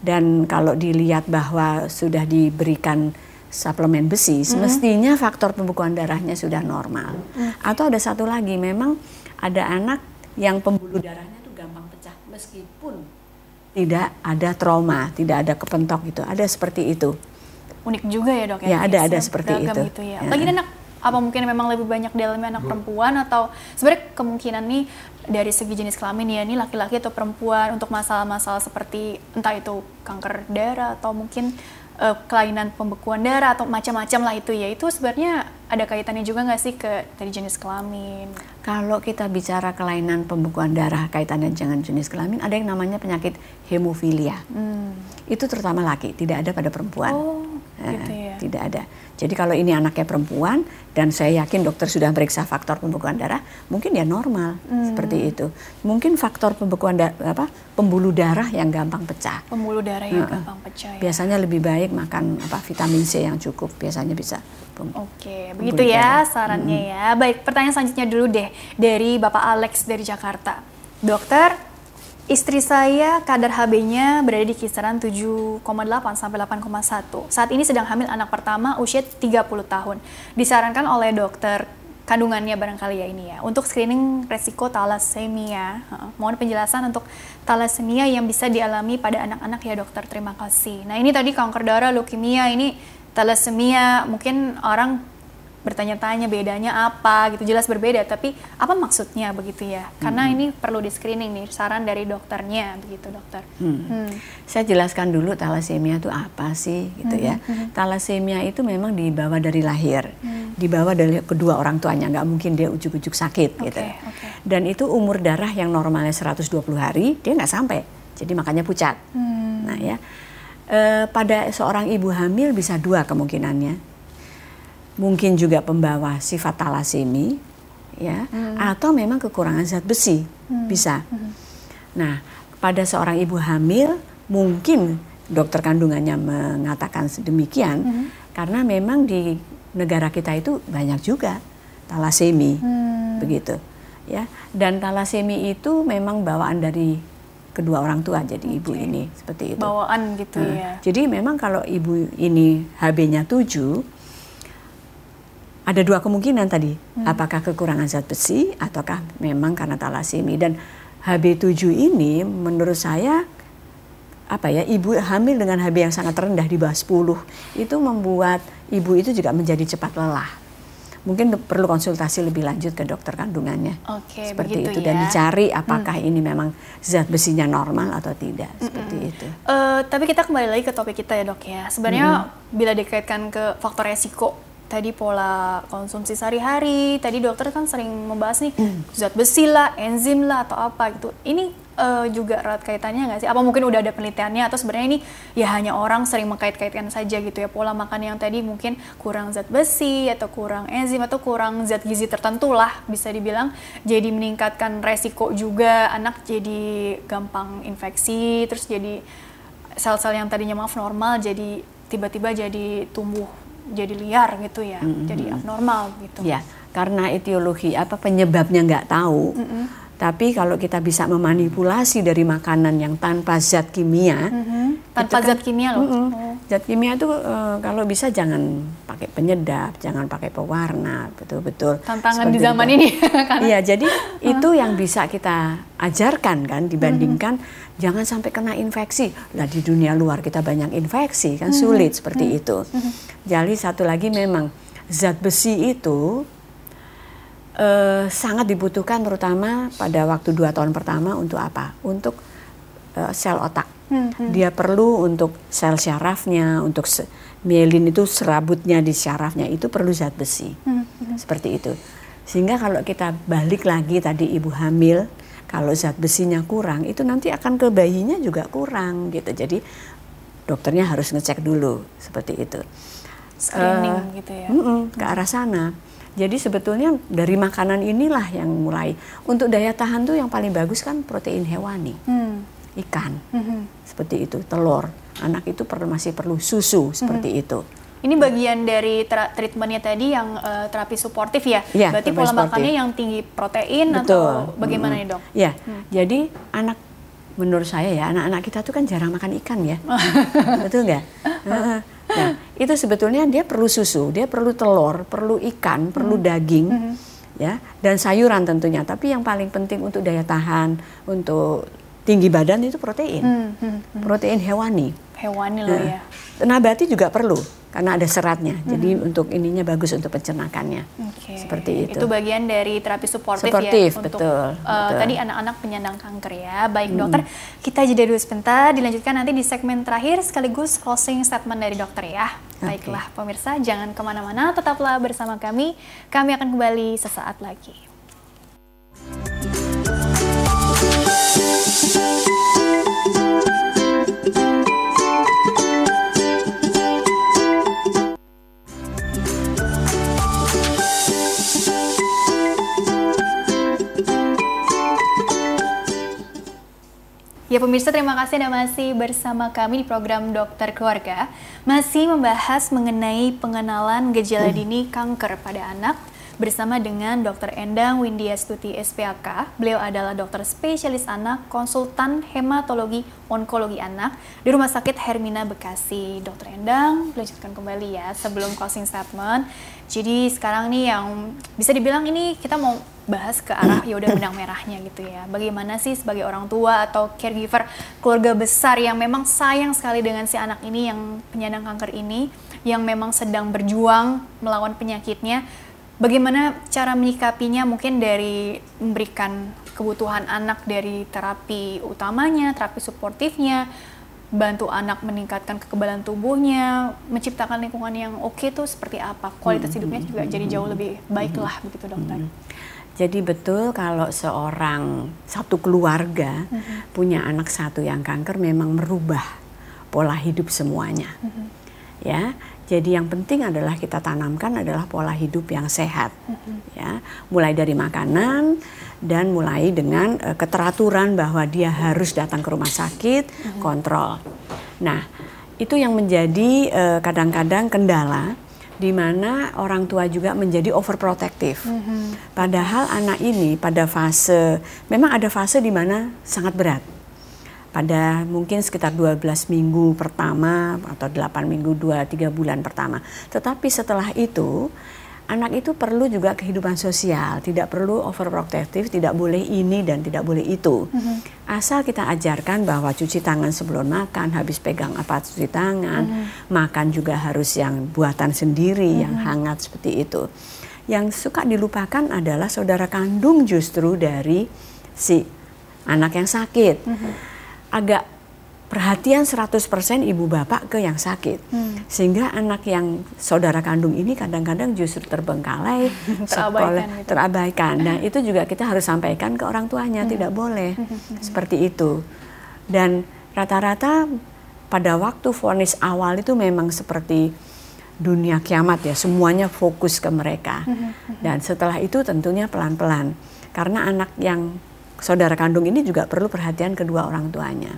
[SPEAKER 2] Dan kalau dilihat bahwa sudah diberikan suplemen besi, mm -hmm. semestinya faktor pembekuan darahnya sudah normal. Atau ada satu lagi, memang ada anak yang pembuluh pecah meskipun tidak ada trauma, tidak ada kepentok gitu. Ada seperti itu.
[SPEAKER 1] Unik juga ya dok ya.
[SPEAKER 2] Ya ada ada seperti itu.
[SPEAKER 1] Gitu ya. ya. Lagi anak apa mungkin memang lebih banyak dalamnya anak perempuan atau sebenarnya kemungkinan nih dari segi jenis kelamin ya ini laki-laki atau perempuan untuk masalah-masalah seperti entah itu kanker darah atau mungkin uh, kelainan pembekuan darah atau macam-macam lah itu ya itu sebenarnya ada kaitannya juga nggak sih ke dari jenis kelamin?
[SPEAKER 2] Kalau kita bicara kelainan pembekuan darah kaitannya dengan jenis kelamin, ada yang namanya penyakit hemofilia. Hmm. Itu terutama laki, tidak ada pada perempuan.
[SPEAKER 1] Oh, gitu ya.
[SPEAKER 2] Tidak ada. Jadi kalau ini anaknya perempuan dan saya yakin dokter sudah periksa faktor pembekuan darah, mungkin dia normal hmm. seperti itu. Mungkin faktor pembekuan darah apa pembuluh darah yang gampang pecah.
[SPEAKER 1] Pembuluh darah yang nah, gampang pecah. Ya.
[SPEAKER 2] Biasanya lebih baik makan apa vitamin C yang cukup, biasanya bisa.
[SPEAKER 1] Oke, begitu ya darah. sarannya hmm. ya. Baik, pertanyaan selanjutnya dulu deh dari Bapak Alex dari Jakarta. Dokter, Istri saya kadar HB-nya berada di kisaran 7,8 sampai 8,1. Saat ini sedang hamil anak pertama usia 30 tahun. Disarankan oleh dokter kandungannya barangkali ya ini ya. Untuk screening resiko talasemia. mohon penjelasan untuk talasemia yang bisa dialami pada anak-anak ya dokter. Terima kasih. Nah ini tadi kanker darah, leukemia, ini talasemia. Mungkin orang bertanya-tanya bedanya apa gitu jelas berbeda tapi apa maksudnya begitu ya karena hmm. ini perlu di screening nih saran dari dokternya begitu dokter hmm.
[SPEAKER 2] Hmm. saya jelaskan dulu talasemia itu apa sih gitu hmm. ya hmm. talasemia itu memang dibawa dari lahir hmm. dibawa dari kedua orang tuanya nggak mungkin dia ujuk-ujuk sakit okay, gitu okay. dan itu umur darah yang normalnya 120 hari dia nggak sampai jadi makanya pucat hmm. nah ya e, pada seorang ibu hamil bisa dua kemungkinannya mungkin juga pembawa sifat talasemi ya hmm. atau memang kekurangan zat besi hmm. bisa. Hmm. Nah, pada seorang ibu hamil mungkin dokter kandungannya mengatakan sedemikian hmm. karena memang di negara kita itu banyak juga talasemi hmm. begitu ya dan talasemi itu memang bawaan dari kedua orang tua jadi okay. ibu ini seperti itu
[SPEAKER 1] bawaan gitu nah, ya
[SPEAKER 2] jadi memang kalau ibu ini HB-nya 7 ada dua kemungkinan tadi, hmm. apakah kekurangan zat besi ataukah memang karena talasemi dan HB7 ini menurut saya apa ya ibu hamil dengan HB yang sangat rendah di bawah 10 itu membuat ibu itu juga menjadi cepat lelah. Mungkin perlu konsultasi lebih lanjut ke dokter kandungannya.
[SPEAKER 1] Oke,
[SPEAKER 2] seperti itu
[SPEAKER 1] ya.
[SPEAKER 2] dan dicari apakah hmm. ini memang zat besinya normal atau tidak, hmm. seperti itu.
[SPEAKER 1] Uh, tapi kita kembali lagi ke topik kita ya, Dok ya. Sebenarnya hmm. bila dikaitkan ke faktor resiko tadi pola konsumsi sehari-hari. Tadi dokter kan sering membahas nih hmm. zat besi lah, enzim lah atau apa gitu. Ini uh, juga erat kaitannya nggak sih? Apa mungkin udah ada penelitiannya atau sebenarnya ini ya hanya orang sering mengkait-kaitkan saja gitu ya pola makan yang tadi mungkin kurang zat besi atau kurang enzim atau kurang zat gizi tertentu lah bisa dibilang jadi meningkatkan resiko juga anak jadi gampang infeksi terus jadi sel-sel yang tadinya maaf normal jadi tiba-tiba jadi tumbuh jadi liar gitu ya, mm -hmm. jadi abnormal gitu.
[SPEAKER 2] Ya, karena etiologi apa penyebabnya nggak tahu. Mm -hmm. Tapi kalau kita bisa memanipulasi dari makanan yang tanpa zat kimia, mm -hmm.
[SPEAKER 1] tanpa kan, zat kimia loh. Mm -hmm.
[SPEAKER 2] oh. Zat kimia itu uh, kalau bisa jangan pakai penyedap, jangan pakai pewarna, betul-betul.
[SPEAKER 1] Tantangan di zaman itu. ini. [LAUGHS]
[SPEAKER 2] Iya, jadi itu yang bisa kita ajarkan kan dibandingkan mm -hmm jangan sampai kena infeksi. Lah di dunia luar kita banyak infeksi kan hmm. sulit seperti hmm. itu. Hmm. Jadi satu lagi memang zat besi itu uh, sangat dibutuhkan terutama pada waktu dua tahun pertama untuk apa? Untuk uh, sel otak. Hmm. Dia perlu untuk sel syarafnya, untuk mielin itu serabutnya di syarafnya itu perlu zat besi. Hmm. Seperti itu. Sehingga kalau kita balik lagi tadi ibu hamil kalau zat besinya kurang, itu nanti akan ke bayinya juga kurang gitu. Jadi dokternya harus ngecek dulu seperti itu.
[SPEAKER 1] Screening uh, gitu ya.
[SPEAKER 2] Mm -mm, ke arah sana. Jadi sebetulnya dari makanan inilah yang mulai untuk daya tahan tuh yang paling bagus kan protein hewani, hmm. Ikan, hmm. seperti itu, telur. Anak itu perlu masih perlu susu seperti hmm. itu.
[SPEAKER 1] Ini bagian dari treatmentnya tadi yang uh, terapi suportif ya?
[SPEAKER 2] ya
[SPEAKER 1] Berarti pola sportif. makannya yang tinggi protein Betul. atau bagaimana hmm. nih dok?
[SPEAKER 2] Ya, hmm. jadi anak menurut saya ya anak-anak kita tuh kan jarang makan ikan ya, [LAUGHS] betul nggak? nah itu sebetulnya dia perlu susu, dia perlu telur, perlu ikan, perlu hmm. daging, hmm. ya dan sayuran tentunya. Tapi yang paling penting untuk daya tahan, untuk tinggi badan itu protein, hmm. Hmm. Hmm. protein hewani.
[SPEAKER 1] Hewani loh nah, ya.
[SPEAKER 2] Nabati juga perlu karena ada seratnya. Hmm. Jadi untuk ininya bagus untuk pencernakannya.
[SPEAKER 1] Okay.
[SPEAKER 2] Seperti itu.
[SPEAKER 1] Itu bagian dari terapi suportif,
[SPEAKER 2] suportif
[SPEAKER 1] ya
[SPEAKER 2] untuk betul, uh, betul.
[SPEAKER 1] tadi anak-anak penyandang kanker ya. Baik hmm. dokter, kita jeda dulu sebentar dilanjutkan nanti di segmen terakhir sekaligus closing statement dari dokter ya. Baiklah pemirsa, jangan ke mana-mana, tetaplah bersama kami. Kami akan kembali sesaat lagi. Ya pemirsa terima kasih Anda masih bersama kami di program Dokter Keluarga. Masih membahas mengenai pengenalan gejala dini kanker pada anak bersama dengan Dr. Endang Windia Stuti SPAK. Beliau adalah dokter spesialis anak, konsultan hematologi onkologi anak di Rumah Sakit Hermina Bekasi. Dr. Endang, lanjutkan kembali ya sebelum closing statement. Jadi sekarang nih yang bisa dibilang ini kita mau bahas ke arah [CLEARS THROAT] ya udah benang merahnya gitu ya. Bagaimana sih sebagai orang tua atau caregiver keluarga besar yang memang sayang sekali dengan si anak ini yang penyandang kanker ini yang memang sedang berjuang melawan penyakitnya bagaimana cara menyikapinya mungkin dari memberikan kebutuhan anak dari terapi utamanya, terapi suportifnya, bantu anak meningkatkan kekebalan tubuhnya, menciptakan lingkungan yang oke okay tuh seperti apa, kualitas hidupnya juga jadi jauh lebih baik lah begitu dokter.
[SPEAKER 2] Jadi betul kalau seorang satu keluarga mm-hmm. punya anak satu yang kanker memang merubah pola hidup semuanya. Mm-hmm. Ya, jadi yang penting adalah kita tanamkan adalah pola hidup yang sehat, mm-hmm. ya, mulai dari makanan dan mulai dengan uh, keteraturan bahwa dia harus datang ke rumah sakit, mm-hmm. kontrol. Nah, itu yang menjadi uh, kadang-kadang kendala di mana orang tua juga menjadi overprotective. Mm-hmm. Padahal anak ini pada fase, memang ada fase di mana sangat berat pada mungkin sekitar 12 minggu pertama atau 8 minggu 2 3 bulan pertama. Tetapi setelah itu anak itu perlu juga kehidupan sosial, tidak perlu overprotective, tidak boleh ini dan tidak boleh itu. Mm-hmm. Asal kita ajarkan bahwa cuci tangan sebelum makan, habis pegang apa cuci tangan, mm-hmm. makan juga harus yang buatan sendiri, mm-hmm. yang hangat seperti itu. Yang suka dilupakan adalah saudara kandung justru dari si anak yang sakit. Mm-hmm agak perhatian 100% ibu bapak ke yang sakit. Hmm. Sehingga anak yang saudara kandung ini kadang-kadang justru terbengkalai, [LAUGHS] terabaikan, gitu. terabaikan. Nah, [LAUGHS] itu juga kita harus sampaikan ke orang tuanya, hmm. tidak boleh hmm. seperti itu. Dan rata-rata pada waktu vonis awal itu memang seperti dunia kiamat ya, semuanya fokus ke mereka. Hmm. Dan setelah itu tentunya pelan-pelan. Karena anak yang saudara kandung ini juga perlu perhatian kedua orang tuanya.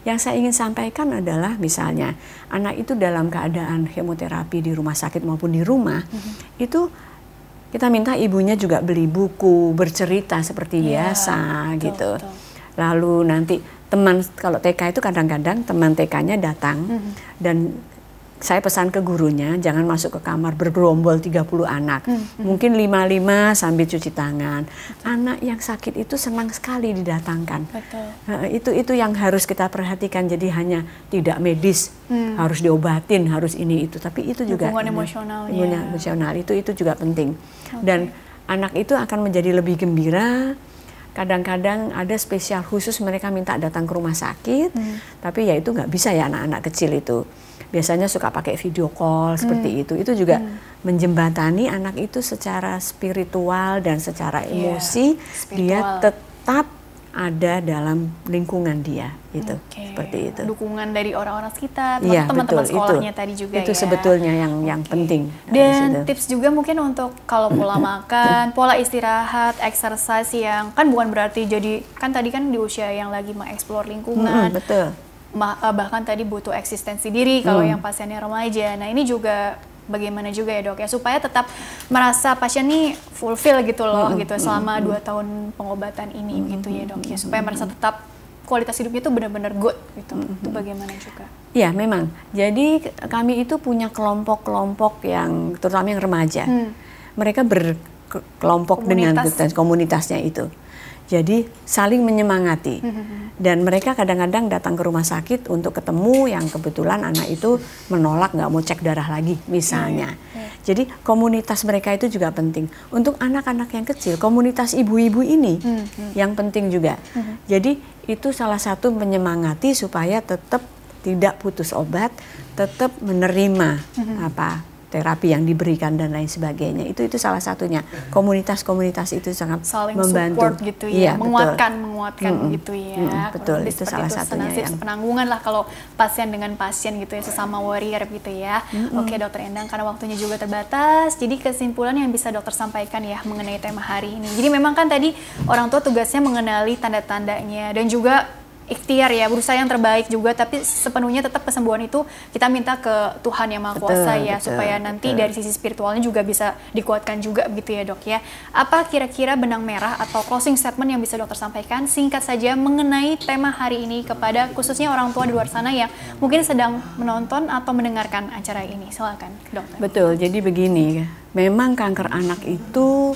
[SPEAKER 2] Yang saya ingin sampaikan adalah misalnya anak itu dalam keadaan kemoterapi di rumah sakit maupun di rumah mm -hmm. itu kita minta ibunya juga beli buku bercerita seperti yeah, biasa betul, gitu. Betul. Lalu nanti teman kalau TK itu kadang-kadang teman TK-nya datang mm -hmm. dan saya pesan ke gurunya jangan masuk ke kamar bergerombol 30 anak. Hmm. Mungkin 55 sambil cuci tangan. Betul. Anak yang sakit itu senang sekali didatangkan. Betul. Itu itu yang harus kita perhatikan jadi hanya tidak medis, hmm. harus diobatin, harus ini itu, tapi itu juga
[SPEAKER 1] hubungan emosional
[SPEAKER 2] emosional itu itu juga penting. Okay. Dan anak itu akan menjadi lebih gembira, kadang-kadang ada spesial khusus mereka minta datang ke rumah sakit, hmm. tapi ya itu nggak bisa ya anak-anak kecil itu biasanya suka pakai video call seperti hmm. itu. Itu juga hmm. menjembatani anak itu secara spiritual dan secara iya, emosi yeah, dia tetap ada dalam lingkungan dia itu okay. seperti itu
[SPEAKER 1] dukungan dari orang-orang sekitar iya, teman-teman ya, sekolahnya
[SPEAKER 2] itu,
[SPEAKER 1] tadi juga
[SPEAKER 2] itu ya. sebetulnya yang okay. yang penting
[SPEAKER 1] dan tips juga mungkin untuk kalau pola [CLEARS THROAT] makan pola istirahat exercise yang kan bukan berarti jadi kan tadi kan di usia yang lagi mengeksplor lingkungan
[SPEAKER 2] hmm, betul
[SPEAKER 1] bahkan tadi butuh eksistensi diri kalau hmm. yang pasiennya remaja. Nah ini juga bagaimana juga ya dok ya supaya tetap merasa pasien ini fulfill gitu loh hmm. gitu selama hmm. dua tahun pengobatan ini hmm. gitu ya dok ya supaya merasa tetap kualitas hidupnya itu benar-benar good gitu. Hmm. Itu bagaimana juga?
[SPEAKER 2] Ya memang. Jadi kami itu punya kelompok-kelompok yang terutama yang remaja. Hmm. Mereka berkelompok Komunitas. dengan komunitasnya itu. Jadi saling menyemangati. Dan mereka kadang-kadang datang ke rumah sakit untuk ketemu yang kebetulan anak itu menolak nggak mau cek darah lagi misalnya. Iya, iya. Jadi komunitas mereka itu juga penting. Untuk anak-anak yang kecil, komunitas ibu-ibu ini yang penting juga. Jadi itu salah satu menyemangati supaya tetap tidak putus obat, tetap menerima apa terapi yang diberikan dan lain sebagainya. Itu itu salah satunya. Komunitas-komunitas itu sangat
[SPEAKER 1] Saling
[SPEAKER 2] membantu.
[SPEAKER 1] support gitu ya, iya, menguatkan, betul. menguatkan mm -mm. gitu ya. Mm -mm,
[SPEAKER 2] betul, itu salah itu satunya
[SPEAKER 1] yang penanggungan lah kalau pasien dengan pasien gitu ya sesama warrior gitu ya. Mm -mm. Oke, Dokter Endang karena waktunya juga terbatas. Jadi kesimpulan yang bisa dokter sampaikan ya mengenai tema hari ini. Jadi memang kan tadi orang tua tugasnya mengenali tanda-tandanya dan juga ikhtiar ya berusaha yang terbaik juga tapi sepenuhnya tetap kesembuhan itu kita minta ke Tuhan yang Maha Kuasa ya betul, supaya nanti betul. dari sisi spiritualnya juga bisa dikuatkan juga gitu ya dok ya. Apa kira-kira benang merah atau closing statement yang bisa dokter sampaikan? Singkat saja mengenai tema hari ini kepada khususnya orang tua di luar sana yang mungkin sedang menonton atau mendengarkan acara ini. Silakan dokter.
[SPEAKER 2] Betul jadi begini memang kanker anak itu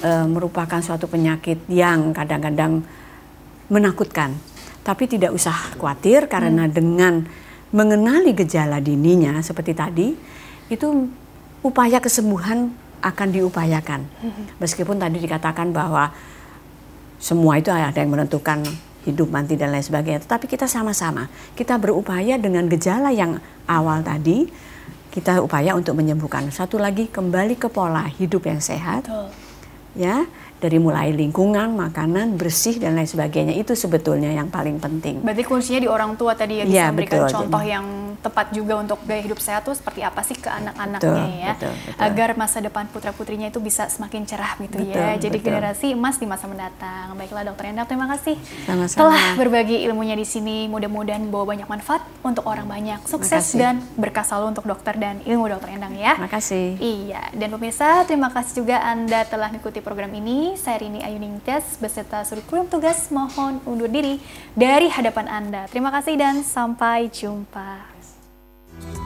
[SPEAKER 2] e, merupakan suatu penyakit yang kadang-kadang menakutkan tapi tidak usah khawatir karena hmm. dengan mengenali gejala dininya seperti tadi, itu upaya kesembuhan akan diupayakan. Hmm. Meskipun tadi dikatakan bahwa semua itu ada yang menentukan hidup mati dan lain sebagainya, tetapi kita sama-sama kita berupaya dengan gejala yang awal tadi kita upaya untuk menyembuhkan. Satu lagi kembali ke pola hidup yang sehat. Betul. Ya, dari mulai lingkungan, makanan, bersih dan lain sebagainya itu sebetulnya yang paling penting.
[SPEAKER 1] Berarti kuncinya di orang tua tadi ya bisa ya, memberikan betul, contoh yang tepat juga untuk gaya hidup sehat tuh seperti apa sih ke anak-anaknya ya, betul, betul. agar masa depan putra putrinya itu bisa semakin cerah gitu ya. betul, ya. Jadi betul. generasi emas di masa mendatang. Baiklah Dokter Endang, terima kasih
[SPEAKER 2] Sama-sama.
[SPEAKER 1] telah berbagi ilmunya di sini. Mudah-mudahan bawa banyak manfaat untuk orang banyak. Sukses dan berkah selalu untuk dokter dan ilmu Dokter Endang ya.
[SPEAKER 2] Terima kasih.
[SPEAKER 1] Iya, dan pemirsa terima kasih juga Anda telah mengikuti program ini saya Rini Ayuning Tes beserta seluruh kurikulum tugas mohon undur diri dari hadapan Anda. Terima kasih dan sampai jumpa. Bye.